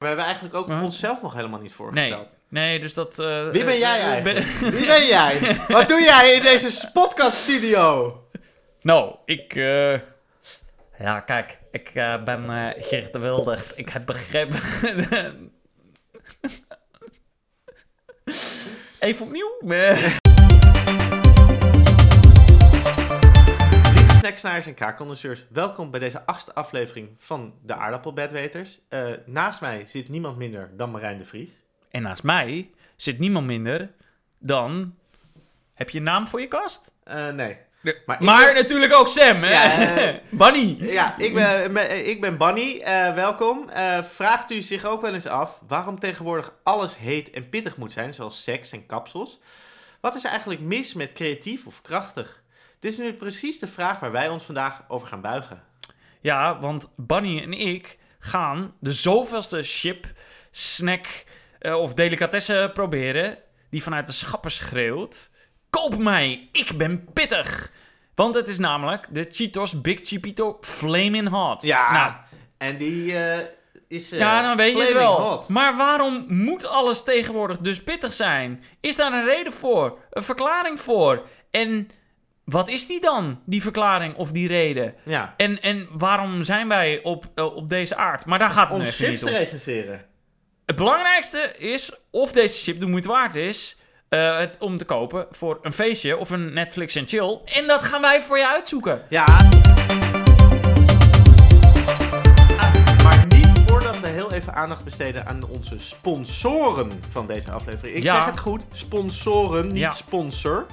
We hebben eigenlijk ook Huh? onszelf nog helemaal niet voorgesteld. Nee, dus dat... eh, Wie ben eh, jij eh, eigenlijk? ben- Wie ben jij? Wat doe jij in deze podcaststudio? Nou, ik... Ja, kijk. Ik ben Geert de Wilders. Ik heb begrepen... Even opnieuw? Snacksnaars en kaakconnoisseurs, welkom bij deze achtste aflevering van de Aardappelbedweters. Eh, naast mij zit niemand minder dan Marijn de Vries. En naast mij zit niemand minder dan... Heb je een naam voor je kast? Eh, nee. Maar Maar, ik ben- natuurlijk ook Sam, hè? Ja, eh, Bunny. Ja, ik ben, ik ben Bunny. Eh, welkom. Eh, vraagt u zich ook wel eens af waarom tegenwoordig alles heet en pittig moet zijn, zoals seks en kapsels? Wat is er eigenlijk mis met creatief of krachtig? Dit is nu precies de vraag waar wij ons vandaag over gaan buigen. Ja, want Bunny en ik gaan de zoveelste chip, snack eh, of delicatesse proberen die vanuit de schappen schreeuwt. Koop mij, ik ben pittig. Want het is namelijk de Cheetos Big Chipito Flamin' Hot. Ja, Nou, en die eh, is. eh, ja, dan weet je het flaming wel. hot. Maar waarom moet alles tegenwoordig dus pittig zijn? Is daar een reden voor? Een verklaring voor? En wat is die dan, die verklaring of die reden? Ja, En, en waarom zijn wij op, eh, op deze aard? Maar daar gaat het om even chips niet te om. recenseren. Het belangrijkste is of deze chip de moeite waard is eh, het, om te kopen voor een feestje of een Netflix en chill. En dat gaan wij voor je uitzoeken. Ja. Maar niet voordat we heel even aandacht besteden aan onze sponsoren van deze aflevering. Ik Ja. zeg het goed, sponsoren, niet Ja. sponsor.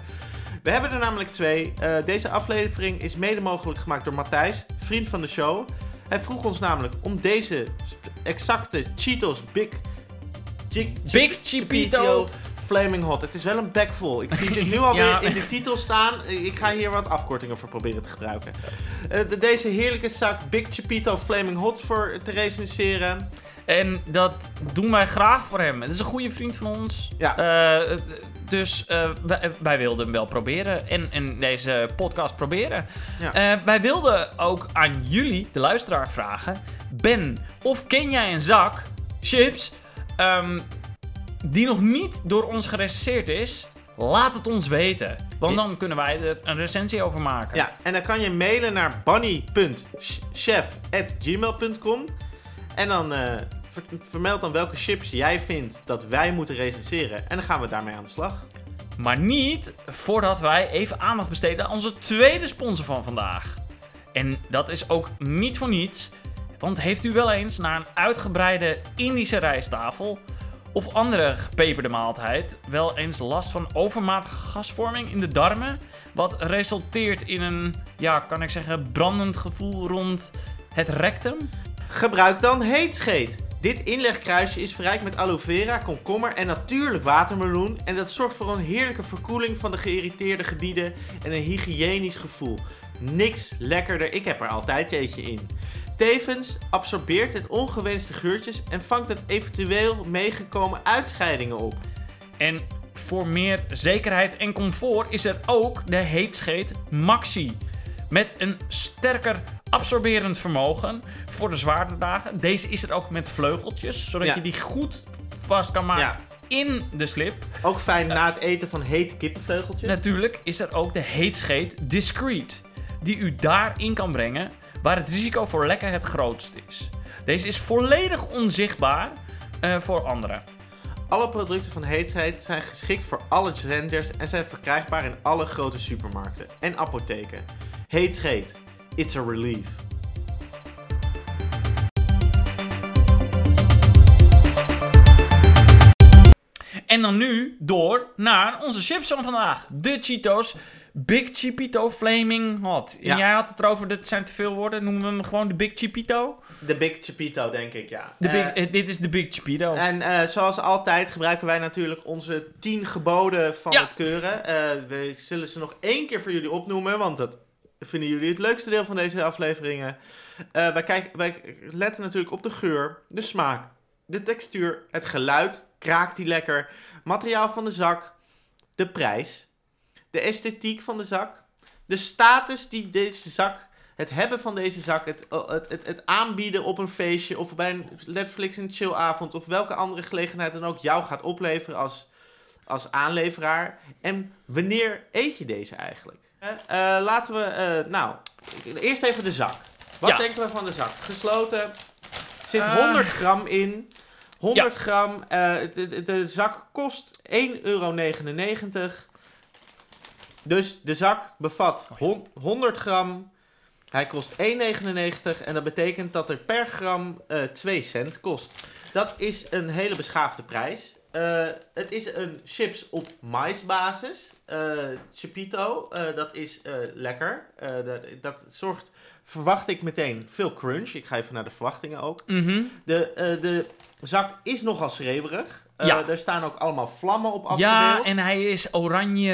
We hebben er namelijk twee. Eh, deze aflevering is mede mogelijk gemaakt door Matthijs, vriend van de show. Hij vroeg ons namelijk om deze exacte Cheetos Big... Big Chipito. Flaming Hot. Het is wel een bek vol. Ik zie dit nu alweer Ja. in de titel staan. Ik ga hier wat afkortingen voor proberen te gebruiken. Eh, de- deze heerlijke zak Big Chipito Flaming Hot voor te recenseren. En dat doen wij graag voor hem. Het is een goede vriend van ons. Ja. Eh, dus eh, wij, wij wilden hem wel proberen. En, en deze podcast proberen. Ja. Eh, wij wilden ook aan jullie, de luisteraar, vragen. Ben, of ken jij een zak chips ehm, die nog niet door ons gerecenseerd is? Laat het ons weten. Want dan kunnen wij er een recensie over maken. Ja, en dan kan je mailen naar bunny.chef.gmail.com En dan vermeld dan welke chips jij vindt dat wij moeten recenseren. En dan gaan we daarmee aan de slag. Maar niet voordat wij even aandacht besteden aan onze tweede sponsor van vandaag. En dat is ook niet voor niets. Want heeft u wel eens na een uitgebreide Indische rijsttafel of andere gepeperde maaltijd wel eens last van overmatige gasvorming in de darmen? Wat resulteert in een, ja, kan ik zeggen, brandend gevoel rond het rectum? Gebruik dan heetscheet. Dit inlegkruisje is verrijkt met aloe vera, komkommer en natuurlijk watermeloen. En dat zorgt voor een heerlijke verkoeling van de geïrriteerde gebieden en een hygiënisch gevoel. Niks lekkerder, ik heb er altijd eentje in. Tevens absorbeert het ongewenste geurtjes en vangt het eventueel meegekomen uitscheidingen op. En voor meer zekerheid en comfort is er ook de heetscheet Maxi. Met een sterker absorberend vermogen voor de zwaardere dagen. Deze is er ook met vleugeltjes, zodat Ja. je die goed vast kan maken Ja. in de slip. Ook fijn na het eten van hete kippenvleugeltjes. Natuurlijk is er ook de heetscheet Discreet, die u daarin kan brengen waar het risico voor lekken het grootst is. Deze is volledig onzichtbaar eh, voor anderen. Alle producten van heetheid zijn geschikt voor alle genders en zijn verkrijgbaar in alle grote supermarkten en apotheken. Heetscheet. It's a relief. En dan nu door naar onze chips van vandaag. De Cheetos Big Chipito Flaming Hot. En Ja. jij had het erover, dit zijn te veel woorden. Noemen we hem gewoon de Big Chipito? De Big Chipito, denk ik, ja. De big, Eh, eh, dit is de Big Chipito. en eh, zoals altijd gebruiken wij natuurlijk onze 10 geboden van Ja. het keuren. We zullen ze nog één keer voor jullie opnoemen, want dat vinden jullie het leukste deel van deze afleveringen. Eh, wij, kijken, wij letten natuurlijk op de geur, de smaak, de textuur, het geluid. Kraakt die lekker? Materiaal van de zak, de prijs, de esthetiek van de zak, de status die deze zak het hebben van deze zak, het, het, het, het aanbieden op een feestje of bij een Netflix en chillavond of welke andere gelegenheid dan ook jou gaat opleveren als, als aanleveraar. En wanneer eet je deze eigenlijk? Eh, eh, laten we, eh, nou, eerst even de zak. Wat Ja. denken we van de zak? Gesloten, zit Eh. 100 gram in. 100 gram, het- de zak kost 1,99 euro. Dus de zak bevat hon- 100 gram. Hij kost 1,99 en dat betekent dat er per gram eh 2 cent kost. Dat is een hele beschaafde prijs. Eh, het is een chips op maisbasis. eh Chipito, eh, dat is lekker. Dat, dat zorgt, verwacht ik meteen, veel crunch. Ik ga even naar de verwachtingen ook. Mhm. De, de zak is nogal schreeuwerig. Ja. Er staan ook allemaal vlammen op afgebeeld. Ja, en hij is oranje,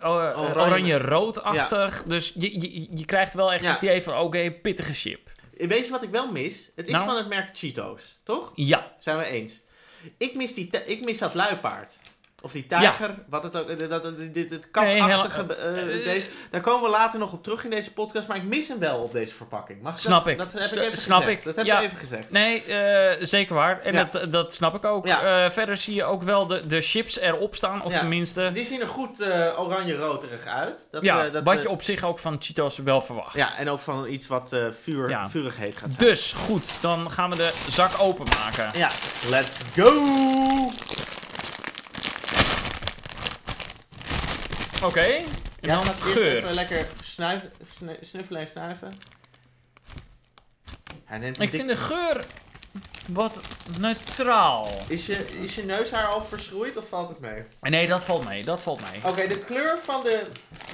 eh, o- eh, Oranje. oranje-roodachtig. Dus je, je, je krijgt wel echt Ja. het idee van, oké, pittige chip. Weet je wat ik wel mis? Het is Nou? van het merk Cheetos, toch? Ja, Zijn we eens? Ik mis, die ik mis dat luipaard. Of die tijger, wat het ook, dat, dit, dit katachtige... Nee, deze- daar komen we later nog op terug in deze podcast, maar ik mis hem wel op deze verpakking. Mag Snap dat, ik. Dat heb ik even snap gezegd. ik. Dat heb Ja. ik even gezegd. nee, zeker waar. En Ja. dat, dat snap ik ook. Verder zie je ook wel de, de chips erop staan, of Ja. tenminste... Die zien er goed oranje-roterig uit. Dat, ja, dat, wat je op zich ook van Cheetos wel verwacht. Ja, en ook van iets wat vuur, vurig heet gaat zijn. Dus, goed, dan gaan we de zak openmaken. Ja, let's go! Oké, en Ja, dan gaat eerst geur. even lekker snuiven, snu- snuffelen en snuiven. Hij neemt Ik dik- vind de geur wat neutraal. is, je, is je neushaar al verschroeid of valt het mee? Nee, dat valt mee, dat valt mee. Oké, de kleur van de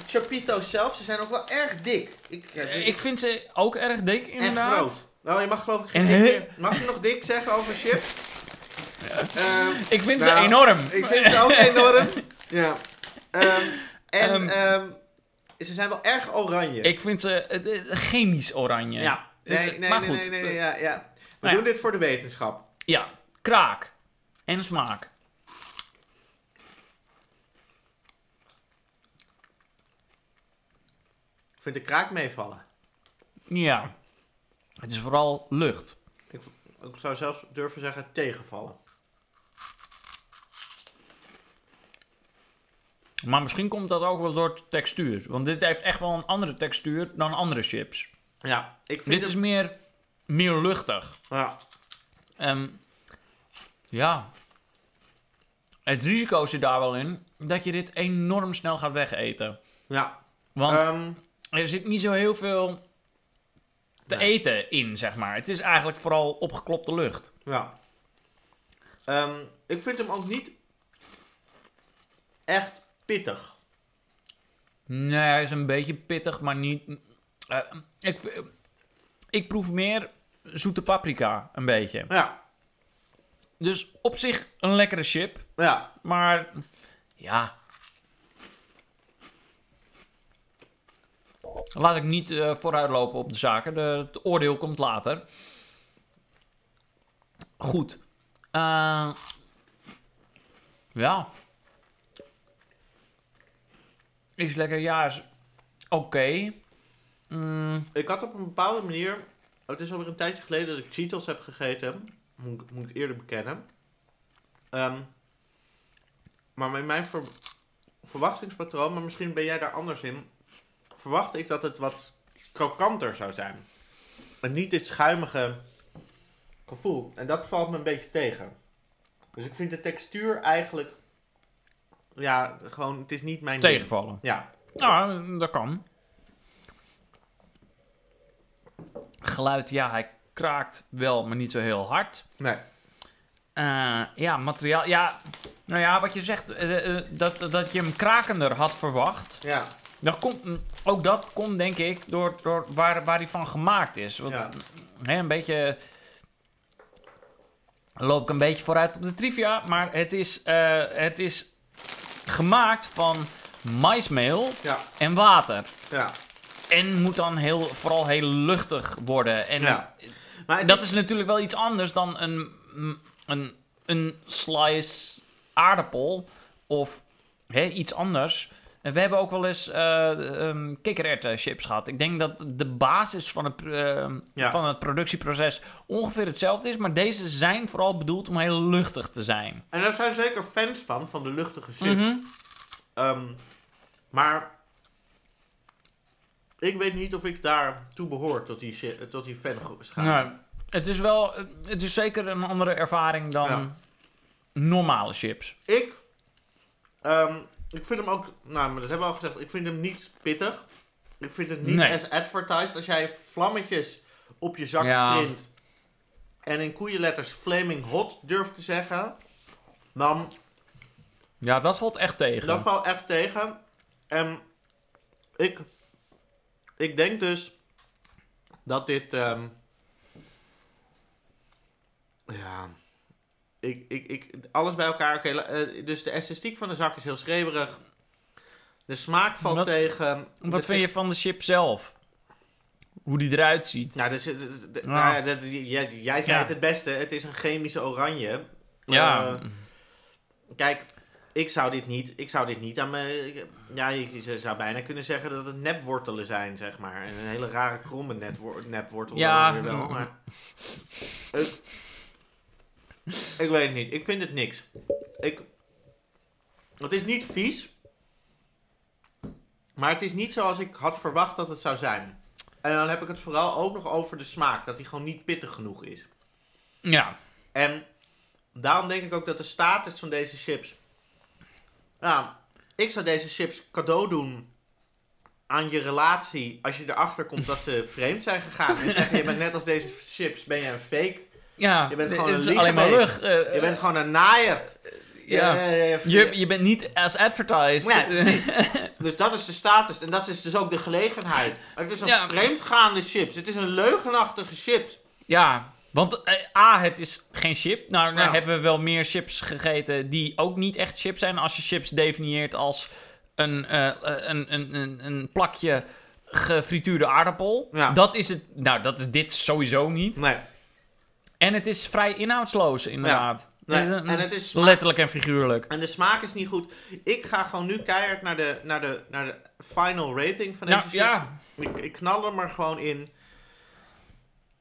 Chapito's zelf, ze zijn ook wel erg dik. Ik, eh, Ik vind ze ook erg dik, en inderdaad. groot. Nou, je mag geloof ik geen En dik. Mag je nog dik zeggen over chips? Ehm, Ik vind Nou, ze enorm. ik vind ze ook enorm. Ja. Ehm, en Ehm. ehm, ze zijn wel erg oranje. Ik vind ze eh, eh, chemisch oranje. Ja. Nee, nee, maar nee, goed. nee, nee, nee, ja, ja. We Nou ja. doen dit voor de wetenschap. Ja, kraak. En smaak. Ik vind de kraak meevallen. Ja. Het is vooral lucht. Ik zou zelfs durven zeggen tegenvallen. Maar misschien komt dat ook wel door de textuur. Want dit heeft echt wel een andere textuur dan andere chips. Ja, ik vind Dit het... is meer, meer luchtig. Ja, Ehm, ja. Het risico zit daar wel in dat je dit enorm snel gaat wegeten. ja. Want Ehm, er zit niet zo heel veel te Nee. eten in, zeg maar. Het is eigenlijk vooral opgeklopte lucht. ja. Ehm, ik vind hem ook niet echt pittig. Nee, hij is een beetje pittig, maar niet... eh, ik, ik proef meer zoete paprika, een beetje. Ja, Dus op zich een lekkere chip, ja. maar ja... Laat ik niet eh, vooruitlopen op de zaken. De, het oordeel komt later. Goed. Eh, ja. Is lekker, ja. Is oké. Mm, Ik had op een bepaalde manier... Het is alweer een tijdje geleden dat ik Cheetos heb gegeten. Moet, moet ik eerlijk bekennen. Ehm, maar met mijn ver- verwachtingspatroon, maar misschien ben jij daar anders in, verwachtte ik dat het wat krokanter zou zijn. En niet dit schuimige gevoel. En dat valt me een beetje tegen. Dus ik vind de textuur eigenlijk, ja, gewoon, het is niet mijn ding. tegenvallen. Ja, Nou, dat kan. Geluid, ja, hij kraakt wel, maar niet zo heel hard. nee. Eh, ja, materiaal. Ja, nou ja, wat je zegt, eh, eh, dat, dat je hem krakender had verwacht. Ja, Dat komt, ook dat komt denk ik door, door waar, waar hij van gemaakt is. Want, ja. hè, een beetje. Loop ik een beetje vooruit op de trivia, maar het is, het is gemaakt van maismeel Ja, en water. ja. En moet dan heel, vooral heel luchtig worden. En Ja. Maar dat is natuurlijk wel iets anders dan een, een, een slice aardappel of hè, iets anders. We hebben ook wel eens eh um, kikkererwten chips gehad. Ik denk dat de basis van het, eh, Ja. van het productieproces ongeveer hetzelfde is. Maar deze zijn vooral bedoeld om heel luchtig te zijn. En daar zijn zeker fans van, van de luchtige chips. Mhm. Ehm, maar ik weet niet of ik daar toe behoor tot die, tot die. Nou, het is wel, het is zeker een andere ervaring dan Ja. normale chips. Ik, ehm, ik vind hem ook, nou, maar dat hebben we al gezegd, ik vind hem niet pittig. Ik vind het niet Nee. as advertised. Als jij vlammetjes op je zak Ja. print en in koeienletters flaming hot durft te zeggen, dan Ja, dat valt echt tegen. Dat valt echt tegen. En ik, ik denk dus dat dit. ehm, ja. Ik, ik, ik, alles bij elkaar. Oké, eh, dus de esthetiek van de zak is heel schreeuwerig. De smaak valt Wat- tegen. Wat De- vind je van de chip zelf? Hoe die eruit ziet? Nou, dus, de- de- de- Ja. nou ja, jij, jij zei Ja. het het beste. Het is een chemische oranje. Ja, Eh, Kijk, ik zou dit niet, ik zou dit niet aan mijn... ik- Ja, je zou bijna kunnen zeggen dat het nepwortelen zijn, zeg maar. En een hele rare kromme nepwortel. Ja. wel, maar... ik, weet het niet. Ik vind het niks. Ik... Het is niet vies. Maar het is niet zoals ik had verwacht dat het zou zijn. En dan heb ik het vooral ook nog over de smaak. Dat die gewoon niet pittig genoeg is. ja. En daarom denk ik ook dat de status van deze chips. Nou, ik zou deze chips cadeau doen aan je relatie als je erachter komt dat ze vreemd zijn gegaan. En zeg je, je bent net als deze chips, ben je een fake. Ja, Je bent het gewoon is alleen maar lucht. eh, Je bent gewoon een naaierd. ja. Je- je- bent niet as advertised. Ja. Dus dat is de status en dat is dus ook de gelegenheid. Het is een Ja. vreemdgaande chips. Het is een leugenachtige chips. Ja, want eh, A, het is geen chip. Nou, nou Ja. hebben we wel meer chips gegeten die ook niet echt chips zijn. Als je chips definieert als een, eh, eh, een, een, een, een plakje gefrituurde aardappel. Ja. Dat is het. Nou, dat is dit sowieso niet. Nee. En het is vrij inhoudsloos, inderdaad. nee. Een- En het is letterlijk en figuurlijk. En de smaak is niet goed. Ik ga gewoon nu keihard naar de, naar de, naar de final rating van deze Nou, ja. Ik, ik knal hem er gewoon in.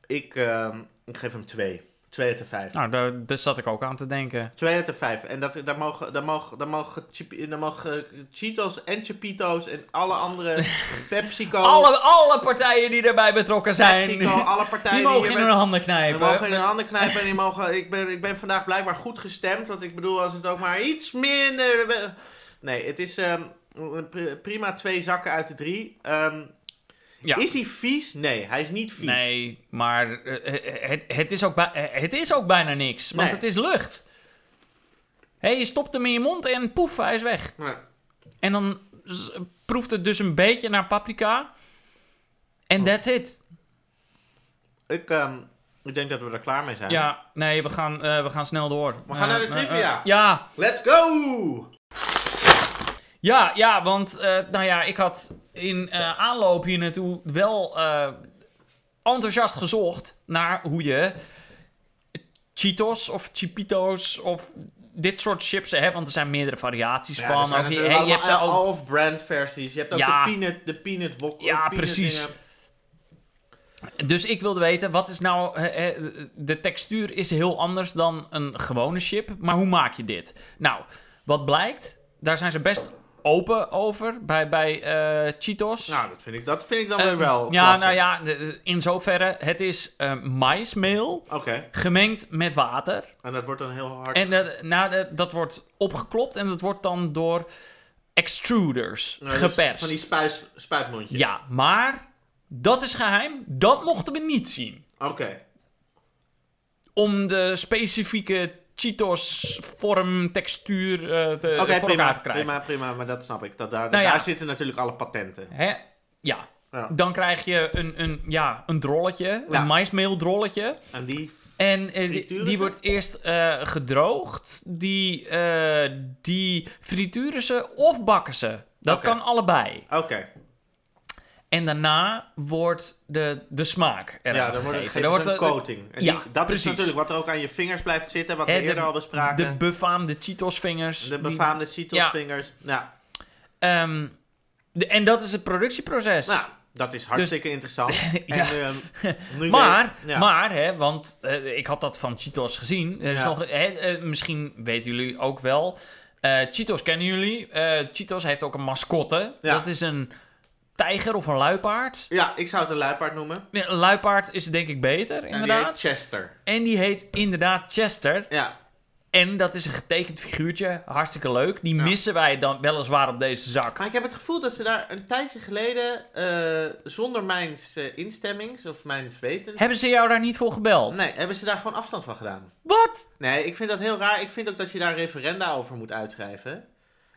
Ik, ehm, ik geef hem 2. 2 uit de 5. Nou, daar, daar zat ik ook aan te denken. 2 uit de 5. En dat, daar, mogen, daar, mogen, daar, mogen, daar mogen Cheetos en Chipito's en alle andere PepsiCo. Alle, alle partijen die erbij betrokken zijn, PepsiCo, alle partijen die mogen in hun handen Die knijpen. mogen in hun handen knijpen en die mogen... Ik ben, ik ben vandaag blijkbaar goed gestemd. Want ik bedoel, als het ook maar iets minder... Nee, het is ehm, pri- prima twee zakken uit de drie. Ehm, Ja. Is hij vies? Nee, hij is niet vies. Nee, maar eh, het, het, is ook eh, het is ook bijna niks, want Nee. het is lucht. Hé, je stopt hem in je mond en poef, hij is weg. Nee. En dan proeft het dus een beetje naar paprika. En Oh. that's it. Ik, ehm, ik denk dat we er klaar mee zijn. Ja, nee, we gaan, eh, we gaan snel door. We gaan Eh, naar de eh, trivia. eh, ja, Let's go! ja, ja, want eh, nou ja, ik had in eh, aanloop hier naartoe wel eh, enthousiast gezocht naar hoe je Cheetos of Chipitos of dit soort chips hebt, want er zijn meerdere variaties Ja, van. Ook, je, hè, je hebt ze ook off-brand versies. Je hebt ook Ja. de peanut, de peanut wok. Ja, peanut precies. dingen. Dus ik wilde weten, wat is nou... de textuur is heel anders dan een gewone chip. Maar hoe maak je dit? Nou, wat blijkt, daar zijn ze best open over bij, bij eh, Cheetos. Nou, dat vind ik, dat vind ik dan Ehm, weer wel Ja, klasse. nou ja, in zoverre, het is eh, maismeel gemengd met water. en dat wordt dan heel hard... En dat, nou, dat, dat wordt opgeklopt en dat wordt dan door extruders Nou, dus geperst. Van die spuis, spuitmondjes. Ja, maar dat is geheim. Dat mochten we niet zien. Oké. om de specifieke Cheetos vorm, textuur eh, te, Oké, voor prima, elkaar te krijgen. prima, prima, maar dat snap ik. Dat daar, Nou ja. daar zitten natuurlijk alle patenten. Hè? Ja. Ja. Dan krijg je een, een, ja, een drolletje, Ja. een maismeeldrolletje. En die... En eh, die, wordt eerst eh, gedroogd. Die, die frituren ze of bakken ze. Dat kan allebei. Oké. En daarna wordt de, de smaak eraan Ja, dan wordt gegeven. Dan een wordt de- coating. En ja, die, dat precies. is natuurlijk wat er ook aan je vingers blijft zitten, wat we de- eerder al de bespraken. befaamde Cheetos vingers. De, die- befaamde Cheetos vingers. Ja. Ehm, de- en dat is het productieproces. Nou, dat is hartstikke interessant. En, Ja. ehm, nu maar, ja. maar hè, want eh, ik had dat van Cheetos gezien. Er is Ja. nog, hè, eh, misschien weten jullie ook wel. eh Cheetos kennen jullie. Cheetos heeft ook een mascotte. Dat is een tijger of een luipaard. Ja, ik zou het een luipaard noemen. Ja, Een luipaard is denk ik beter, En die inderdaad. heet Chester. En die heet inderdaad Chester. Ja, En dat is een getekend figuurtje. Hartstikke leuk. Die Ja. missen wij dan weliswaar op deze zak. maar ik heb het gevoel dat ze daar een tijdje geleden, eh, zonder mijn eh, instemmings of mijn wetens... Hebben ze jou daar niet voor gebeld? Nee, hebben ze daar gewoon afstand van gedaan. Wat? Nee, ik vind dat heel raar. Ik vind ook dat je daar referenda over moet uitschrijven.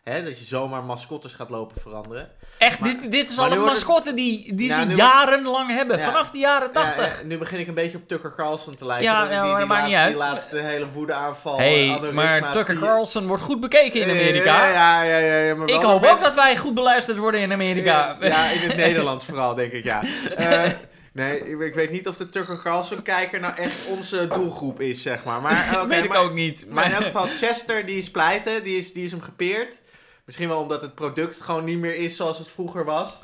Hè, dat je zomaar mascottes gaat lopen veranderen. Echt, Maar- dit, dit is al een het- mascotte die, die ze jarenlang hebben. Ja. Vanaf de jaren Ja, 80. ja, nu begin ik een beetje op Tucker Carlson te lijken. Ja, die, maar die maakt laatste, niet Die uit. laatste hele woedeaanval. hey, eh, maar Tucker die- Carlson wordt goed bekeken in Amerika. Ja, ja, ja, maar Ik hoop met- ook dat wij goed beluisterd worden in Amerika. Ja, in het Nederlands vooral, denk ik, ja. Eh, nee, ik, weet niet of de Tucker Carlson-kijker nou echt onze doelgroep is, zeg maar. Maar, oké, weet ik maar, ook niet. Maar in elk geval, Chester, die is pleiten, die is, die is hem gepeerd. Misschien wel omdat het product gewoon niet meer is zoals het vroeger was.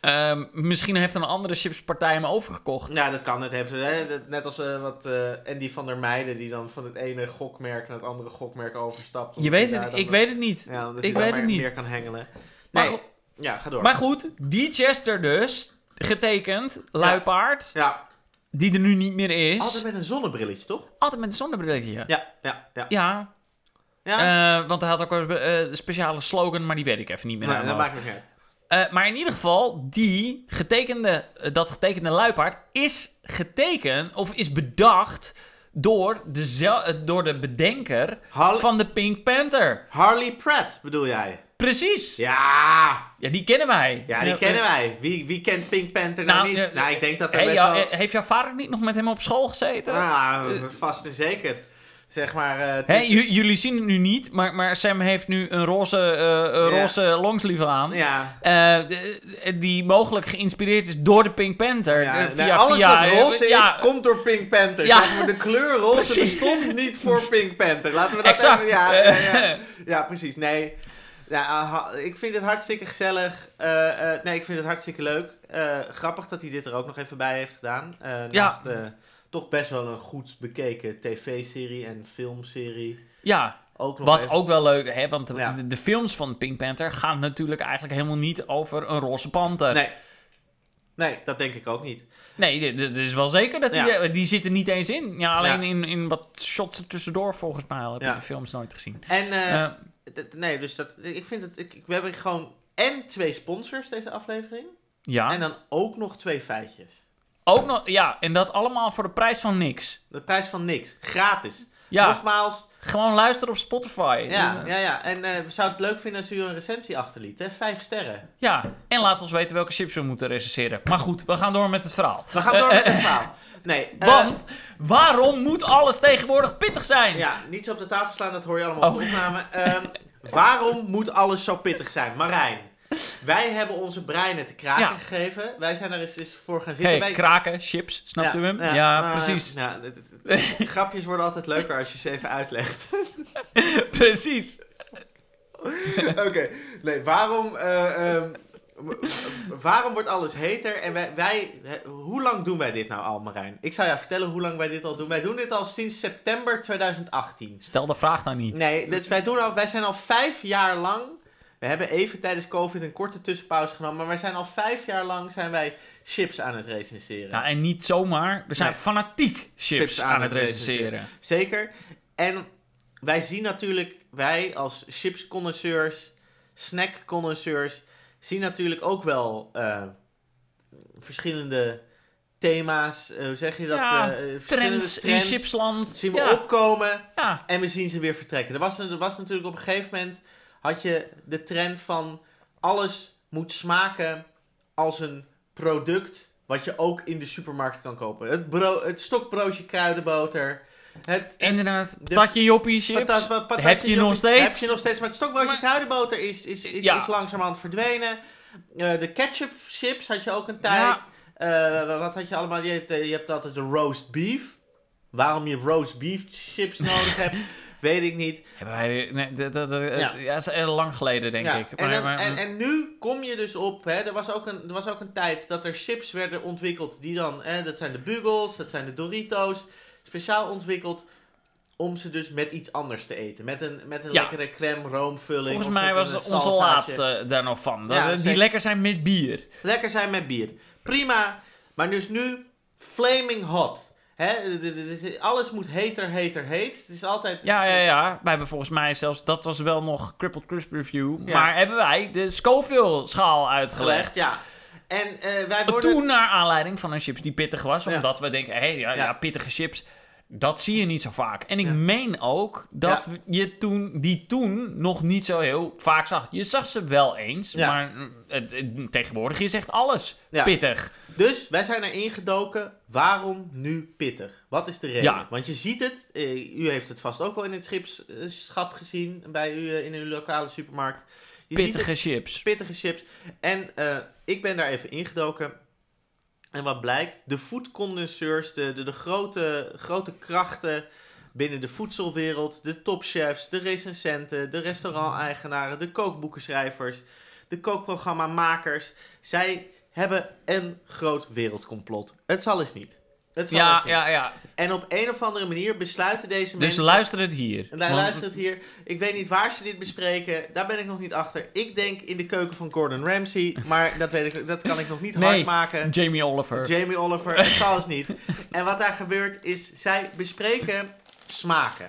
Ehm, misschien heeft een andere chipspartij hem overgekocht. Ja, dat kan. Het heeft, hè, dat- net als eh, wat eh Andy van der Meijden, die dan van het ene gokmerk naar het andere gokmerk overstapt. Je weet het, ik weet het niet. Ja, ik weet maar het niet. meer kan hengelen. Maar Nee, goed- ja, ga door. Maar goed, die Chester dus, getekend, luipaard, ja, die er nu niet meer is. altijd met een zonnebrilletje, toch? Altijd met een zonnebrilletje. Ja. Ja, ja, ja. Ja. Eh, want hij had ook een eh, speciale slogan, maar die weet ik even niet meer. nee, dat maakt niet uit. Eh, maar in ieder geval, die getekende, dat getekende luipaard is getekend of is bedacht door de, door de bedenker Harley, van de Pink Panther. Harley Pratt bedoel jij? Precies. Ja, Ja, die kennen wij. ja die kennen wij. Wie, wie kent Pink Panther nou, Nou, niet? nou, ik denk dat er Hey, best wel... heeft jouw vader niet nog met hem op school gezeten? Ah, vast en zeker. Zeg maar... eh, tussen- jullie zien het nu niet, maar, maar Sam heeft nu een roze, een Ja. roze longsleeve aan. ja, Eh, die mogelijk geïnspireerd is door de Pink Panther. ja, alles via, wat roze is, komt door Pink Panther. Ja. Zeg maar, de kleur roze Precies. bestond niet voor Pink Panther. Laten we dat Exact. even... Ja, ja, precies. Nee. Ja, ha- ik vind het hartstikke gezellig. Nee, ik vind het hartstikke leuk. Grappig dat hij dit er ook nog even bij heeft gedaan. Naast toch best wel een goed bekeken tv-serie en filmserie. ja, Ook nog wat even- ook wel leuk, hè, want de, Ja. de, de films van Pink Panther gaan natuurlijk eigenlijk helemaal niet over een roze panter. Nee. Nee, dat denk ik ook niet. Nee, dit is wel zeker dat die, Ja. eh, die zit er niet eens in. Ja, alleen Ja. in, in wat shots er tussendoor volgens mij. heb Ja. ik de films nooit gezien. En d- nee, dus dat, ik vind het... Ik, ik- we hebben gewoon en twee sponsors deze aflevering. ja, En dan ook nog twee feitjes. Ook nog, ja, en dat allemaal voor de prijs van niks. De prijs van niks. Gratis. Ja, Nogmaals, gewoon luisteren op Spotify. ja, Eh, ja, ja. En eh we zouden het leuk vinden als u een recensie achterliet. Hè? Vijf sterren. Ja, en laat ons weten welke chips we moeten recenseren. Maar goed, we gaan door met het verhaal. We gaan door Eh, met eh, het verhaal. Nee, eh, Want, waarom moet alles tegenwoordig pittig zijn? Ja, niet zo op de tafel slaan, dat hoor je allemaal op Oh. de opname. Ehm, waarom moet alles zo pittig zijn? Marijn, wij hebben onze breinen te kraken Ja. gegeven. Wij zijn er eens, eens voor gaan zitten. hey, kraken, chips, snapt u hem? Ja, precies. Ja, grapjes worden altijd leuker als je ze even uitlegt. precies. Oké, nee, waarom, eh, ehm, waarom wordt alles heter? En wij, wij, hoe lang doen wij dit nou al, Marijn? Ik zou jou vertellen hoe lang wij dit al doen. Wij doen dit al sinds september 2018. Stel de vraag nou niet. Nee, dus wij, doen al, wij zijn al vijf jaar lang. We hebben even tijdens COVID een korte tussenpauze genomen. Maar wij zijn al vijf jaar lang zijn wij chips aan het recenseren. Ja, en niet zomaar. We zijn Nee. fanatiek chips, aan, het recenseren. Zeker. En wij zien natuurlijk, wij als chipsconnoisseurs, snackconnoisseurs, zien natuurlijk ook wel eh, verschillende thema's. eh, hoe zeg je dat? Ja, Eh, verschillende Trends, in chipsland. zien we ja. opkomen. Ja. En we zien ze weer vertrekken. Er was, er was natuurlijk op een gegeven moment had je de trend van alles moet smaken als een product wat je ook in de supermarkt kan kopen. Het, bro het stokbroodje kruidenboter. Het, Inderdaad, de- patatje joppie chips. patat- pa- patatje heb je nog steeds. Heb je nog steeds. Maar het stokbroodje Maar- kruidenboter is, is, is, Ja. is langzamerhand verdwenen. Eh, de ketchup chips had je ook een tijd. Ja. Eh, wat had je allemaal? Je hebt, je hebt altijd de roast beef. Waarom je roast beef chips nodig hebt, Weet ik niet. Hebben wij... Nee, dat, dat, dat- Ja. ja. dat is heel lang geleden, denk Ja, ik. En, Maar- dan- maar- en, en nu kom je dus op, hè, er, was ook een, er was ook een tijd dat er chips werden ontwikkeld die dan, hè, dat zijn de Bugles, dat zijn de Doritos, speciaal ontwikkeld om ze dus met iets anders te eten. Met een, met een Ja. lekkere crème roomvulling. Volgens mij was onze salsaatje. laatste daar nog van. Dat, Ja, die lekker zijn met bier. Lekker zijn met bier. Prima. Maar dus nu flaming hot. Hè? Alles moet heter, heter, heet. Het is altijd... Ja, ja, ja. Wij hebben volgens mij zelfs, dat was wel nog Crippled Crisp Review. Ja. Maar hebben wij de Scoville-schaal uitgelegd. Gelegd, ja. En eh, wij worden... Toen naar aanleiding van een chips die pittig was. Ja. Omdat we denken, hé, hey, Ja. ja, pittige chips. Dat zie je niet zo vaak. En ik Ja. meen ook dat Ja. je toen, die toen nog niet zo heel vaak zag. Je zag ze wel eens, Ja. maar het, het- tegenwoordig is echt alles pittig. Dus wij zijn erin gedoken. Waarom nu pittig? Wat is de reden? Want je ziet het. eh, u heeft het vast ook wel in het schipschap gezien. Bij u eh, in uw lokale supermarkt. Je Pittige chips. pittige chips. En eh, ik ben daar even ingedoken. En wat blijkt? De foodcondenseurs, de, de, de grote, grote krachten binnen de voedselwereld. De topchefs, de recensenten, de restauranteigenaren, de kookboekenschrijvers, de kookprogrammamakers. Zij hebben een groot wereldcomplot. Het zal eens niet. Het Ja, ja, ja. En op een of andere manier besluiten deze Dus mensen... luister het hier. En daar het hier. Ik weet niet waar ze dit bespreken. Daar ben ik nog niet achter. Ik denk in de keuken van Gordon Ramsay. Maar dat, weet ik, dat kan ik nog niet Nee. hard maken. Jamie Oliver. Jamie Oliver, het zal eens niet. En wat daar gebeurt is, zij bespreken smaken.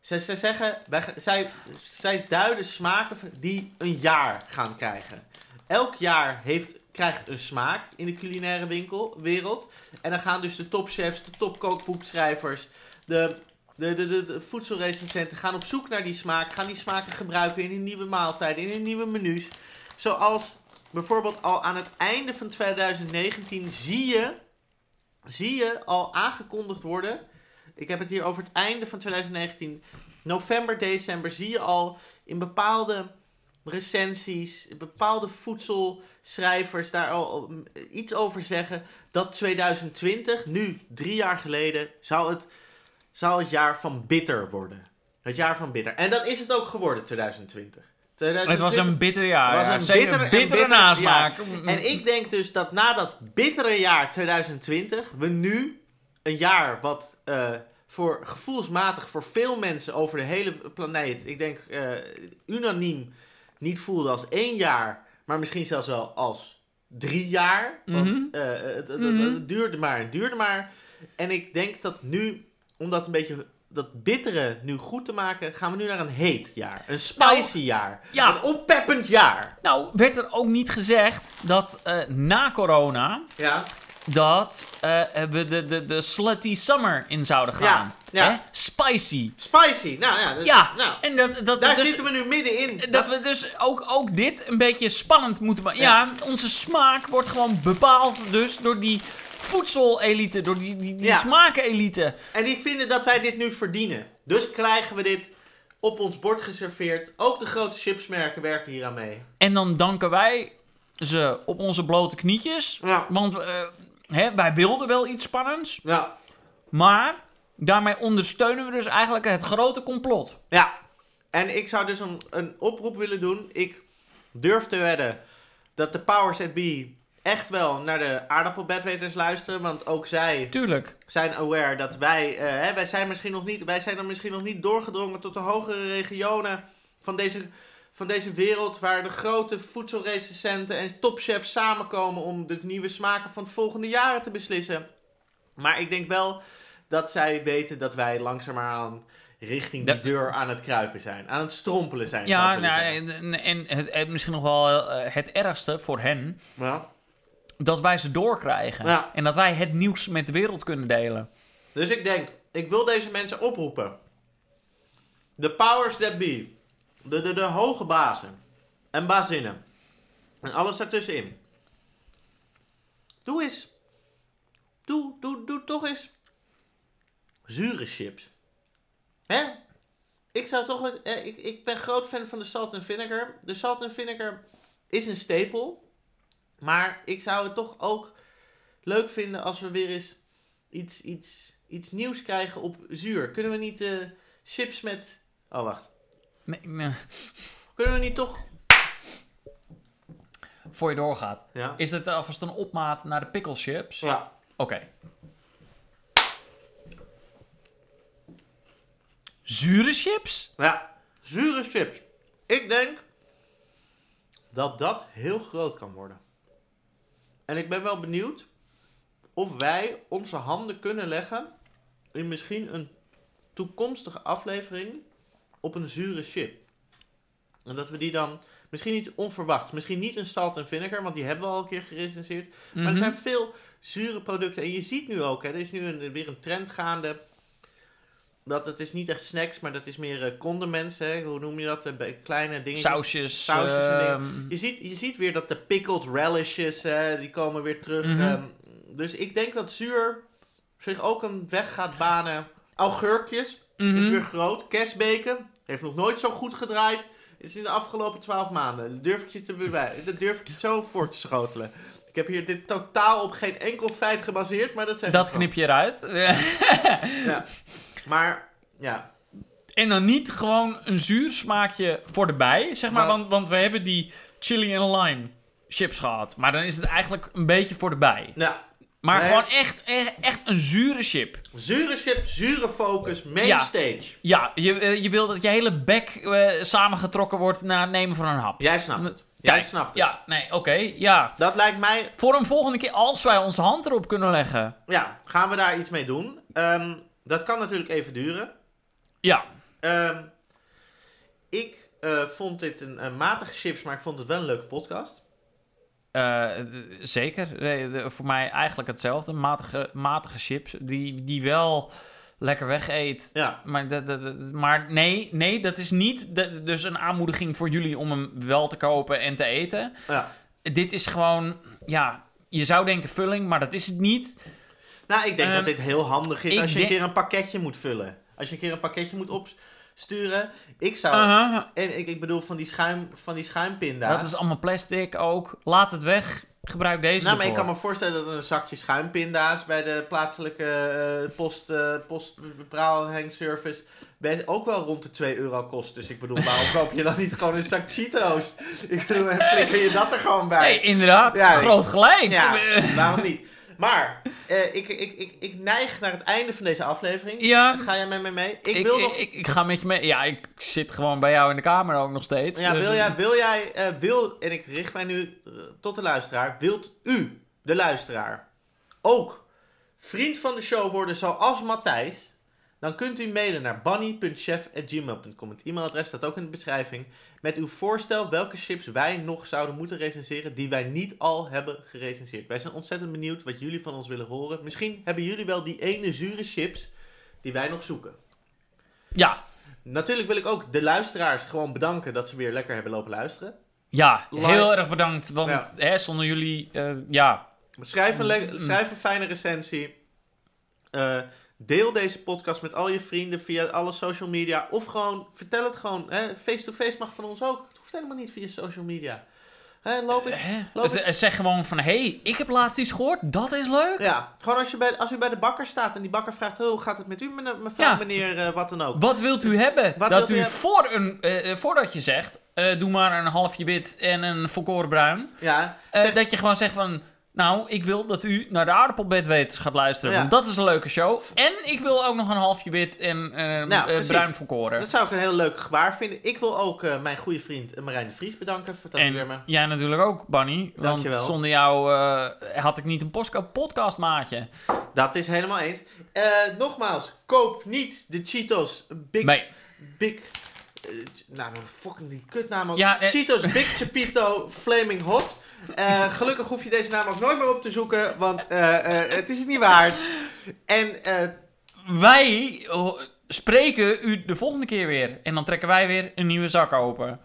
Zij, zij zeggen, zij, zij duiden smaken die een jaar gaan krijgen. Elk jaar heeft, krijgt een smaak in de culinaire winkel, wereld. En dan gaan dus de topchefs, de topkookboekschrijvers, de, de, de, de, de gaan op zoek naar die smaak. Gaan die smaken gebruiken in hun nieuwe maaltijden, in hun nieuwe menus. Zoals bijvoorbeeld al aan het einde van 2019 zie je, zie je al aangekondigd worden. Ik heb het hier over het einde van 2019. November, december zie je al in bepaalde recensies, bepaalde voedselschrijvers daar al mm, iets over zeggen. Dat 2020, nu drie jaar geleden, zou het, zou het jaar van bitter worden. Het jaar van bitter. En dat is het ook geworden, 2020. Het 2020 was een bitter jaar. Het was een bitter- een bittere bitter nasmaak. En ik denk dus dat na dat bittere jaar 2020, we nu een jaar wat eh, voor gevoelsmatig voor veel mensen over de hele planeet, ik denk eh, unaniem niet voelde als één jaar, maar misschien zelfs wel als drie jaar. Want Mhm. eh, het, het- Mhm. het duurde maar en duurde maar. En ik denk dat nu, om dat een beetje dat bittere nu goed te maken, gaan we nu naar een heet jaar. Een spicy jaar. ja. Een oppeppend jaar. Nou, werd er ook niet gezegd dat eh, na corona Ja. dat eh, we de, de, de slutty summer in zouden gaan. Ja, ja. Spicy. Spicy. Nou ja. dat- Ja, Nou, en dat, dat, daar dus, zitten we nu middenin. dat we dus ook, ook dit een beetje spannend moeten maken. Ja. onze smaak wordt gewoon bepaald dus door die voedselelite, door die, die, die Ja. smakenelite. En die vinden dat wij dit nu verdienen. Dus krijgen we dit op ons bord geserveerd. Ook de grote chipsmerken werken hier aan mee. En dan danken wij ze op onze blote knietjes. Ja. Want eh, hè, wij wilden wel iets spannends. Ja. Maar daarmee ondersteunen we dus eigenlijk het grote complot. Ja. En ik zou dus een, een oproep willen doen. Ik durf te wedden dat de powers that be echt wel naar de aardappelbedweters luisteren. Want ook zij Tuurlijk. zijn aware dat wij, eh, hè, wij zijn misschien nog niet, wij zijn dan misschien nog niet doorgedrongen tot de hogere regionen van deze, van deze wereld, waar de grote voedselrecensenten en topchefs samenkomen om de nieuwe smaken van het volgende jaren te beslissen. Maar ik denk wel dat zij weten dat wij langzaamaan richting die deur aan het kruipen zijn, aan het strompelen zijn. Ja, nou, en, en het, misschien nog wel eh, het ergste voor hen, Ja. dat wij ze doorkrijgen. Ja. En dat wij het nieuws met de wereld kunnen delen. Dus ik denk, ik wil deze mensen oproepen. De powers that be. De, de, de hoge bazen. En bazinnen. En alles daartussenin. Doe eens. Doe, doe, doe toch eens. Zure chips. Hè? Ik zou toch... eh, ik, ik ben groot fan van de salt and vinegar. De salt and vinegar is een stapel. Maar ik zou het toch ook leuk vinden als we weer eens iets, iets, iets nieuws krijgen op zuur. Kunnen we niet eh, chips met Oh, wacht. Nee, nee. Kunnen we niet toch... Voor je doorgaat. Ja. Is het alvast een opmaat naar de pickle chips? Ja. Oké. Zure chips? Ja, zure chips. Ik denk dat dat heel groot kan worden. En ik ben wel benieuwd of wij onze handen kunnen leggen in misschien een toekomstige aflevering op een zure chip. En dat we die dan, misschien niet onverwacht, misschien niet een salt en vinegar, want die hebben we al een keer gerecenseerd. Maar er Mhm. zijn veel zure producten. En je ziet nu ook, hè, er is nu een, weer een trend gaande. Dat het is niet echt snacks, maar dat is meer eh, condiments. Hè? Hoe noem je dat? Eh, kleine dingetjes. Sausjes. Sausjes en dingen. ehm, Je ziet, je ziet weer dat de pickled relishes, hè, die komen weer terug. Mhm. ehm, dus ik denk dat zuur zich ook een weg gaat banen. Augurkjes mhm. is weer groot. Kerstbeken heeft nog nooit zo goed gedraaid. Is in de afgelopen twaalf maanden. Dat durf ik je, te dat durf ik je zo voor te schotelen. Ik heb hier dit totaal op geen enkel feit gebaseerd, maar dat zeg Dat knip je eruit. Ja. Maar, ja. en dan niet gewoon een zuur smaakje voor de bij, zeg maar. Maar- Want, want we hebben die chili en lime chips gehad. Maar dan is het eigenlijk een beetje voor de bij. Nou, Maar Nee. gewoon echt, echt, echt een zure chip. zure chip, zure focus, main Ja. stage. Ja, je, eh, je wil dat je hele bek eh, samengetrokken wordt na het nemen van een hap. Jij snapt het. Jij snapt het. Ja, nee, oké, ja. Dat lijkt mij Voor een volgende keer, als wij onze hand erop kunnen leggen. Ja, gaan we daar iets mee doen? Ehm, dat kan natuurlijk even duren. Ja, Ehm, ik eh, vond dit een, een matige chips, maar ik vond het wel een leuke podcast. eh, zeker. Nee, de- voor mij eigenlijk hetzelfde. Matige, matige chips, die, die wel lekker wegeet. Ja, Maar, dat- dat- dat- maar nee, nee, dat is niet de- dus een aanmoediging voor jullie om hem wel te kopen en te eten. ja. Dit is gewoon, ja, je zou denken vulling, maar dat is het niet. Nou, ik denk Ehm, dat dit heel handig is als je een keer een pakketje moet vullen. Als je een keer een pakketje moet opsturen. Ik zou... En ik, ik bedoel van die, schuim, van die schuimpinda. dat is allemaal plastic ook. Laat het weg. Gebruik deze nou, maar ik kan me voorstellen dat een zakje schuimpinda's bij de plaatselijke eh, post, eh post service best ook wel rond de 2 euro kost. Dus ik bedoel, waarom koop je dan niet gewoon een zak Cheetos? Ik bedoel, flikker je dat er gewoon bij? Nee, inderdaad. Ja, groot gelijk. Ja, waarom niet? Maar, eh, ik, ik, ik, ik neig naar het einde van deze aflevering. Ja, Ga jij met me mee? Ik, wil nog... ik, ik ga met je mee. Ja, ik zit gewoon bij jou in de kamer ook nog steeds. ja, dus- wil jij, wil jij, eh, wil, en ik richt mij nu eh, tot de luisteraar, wilt u, de luisteraar, ook vriend van de show worden zoals Matthijs? Dan kunt u mailen naar bunny.chef.gmail.com. Het e-mailadres staat ook in de beschrijving. Met uw voorstel welke chips wij nog zouden moeten recenseren die wij niet al hebben gerecenseerd. Wij zijn ontzettend benieuwd wat jullie van ons willen horen. Misschien hebben jullie wel die ene zure chips die wij nog zoeken. Ja, Natuurlijk wil ik ook de luisteraars gewoon bedanken dat ze weer lekker hebben lopen luisteren. ja, Like- heel erg bedankt. Want Ja. hè, zonder jullie, eh, ja, Schrijf een, le- Mm. schrijf een fijne recensie. Eh, deel deze podcast met al je vrienden via alle social media. Of gewoon, vertel het gewoon. Face-to-face mag van ons ook. Het hoeft helemaal niet via social media. Hè, loop ik... Hè? Loop Dus, eens- eh, zeg gewoon van, hé, hey, ik heb laatst iets gehoord, dat is leuk. Ja, gewoon als, je bij, als u bij de bakker staat en die bakker vraagt... "Oh, hoe gaat het met u, mevrouw, Ja. meneer, eh, wat dan ook. Wat wilt u hebben? Wat dat u voor een, eh, eh, voordat je zegt, eh, doe maar een halfje wit en een volkoren bruin. Ja, eh, zeg- Dat je gewoon zegt van, nou, ik wil dat u naar de aardappelbedwetens gaat luisteren. Ja. Want dat is een leuke show. En ik wil ook nog een halfje wit en eh, Nou, precies. bruin volkoren. dat zou ik een heel leuk gebaar vinden. Ik wil ook eh, mijn goede vriend Marijn de Vries bedanken voor het En afwermen. jij natuurlijk ook, Bunny. Want Dankjewel. zonder jou had ik niet een postka- podcastmaatje. Dat is helemaal eens. Nogmaals, koop niet de Cheetos Big... Nee. Big... nou, fucking die kutnaam ook. Ja. Cheetos Big Chapito Flaming Hot. Eh, gelukkig hoef je deze naam ook nooit meer op te zoeken, want eh, eh, het is het niet waard. En Wij spreken u de volgende keer weer. En dan trekken wij weer een nieuwe zak open.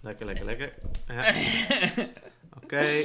lekker, lekker, lekker. Ja. Oké.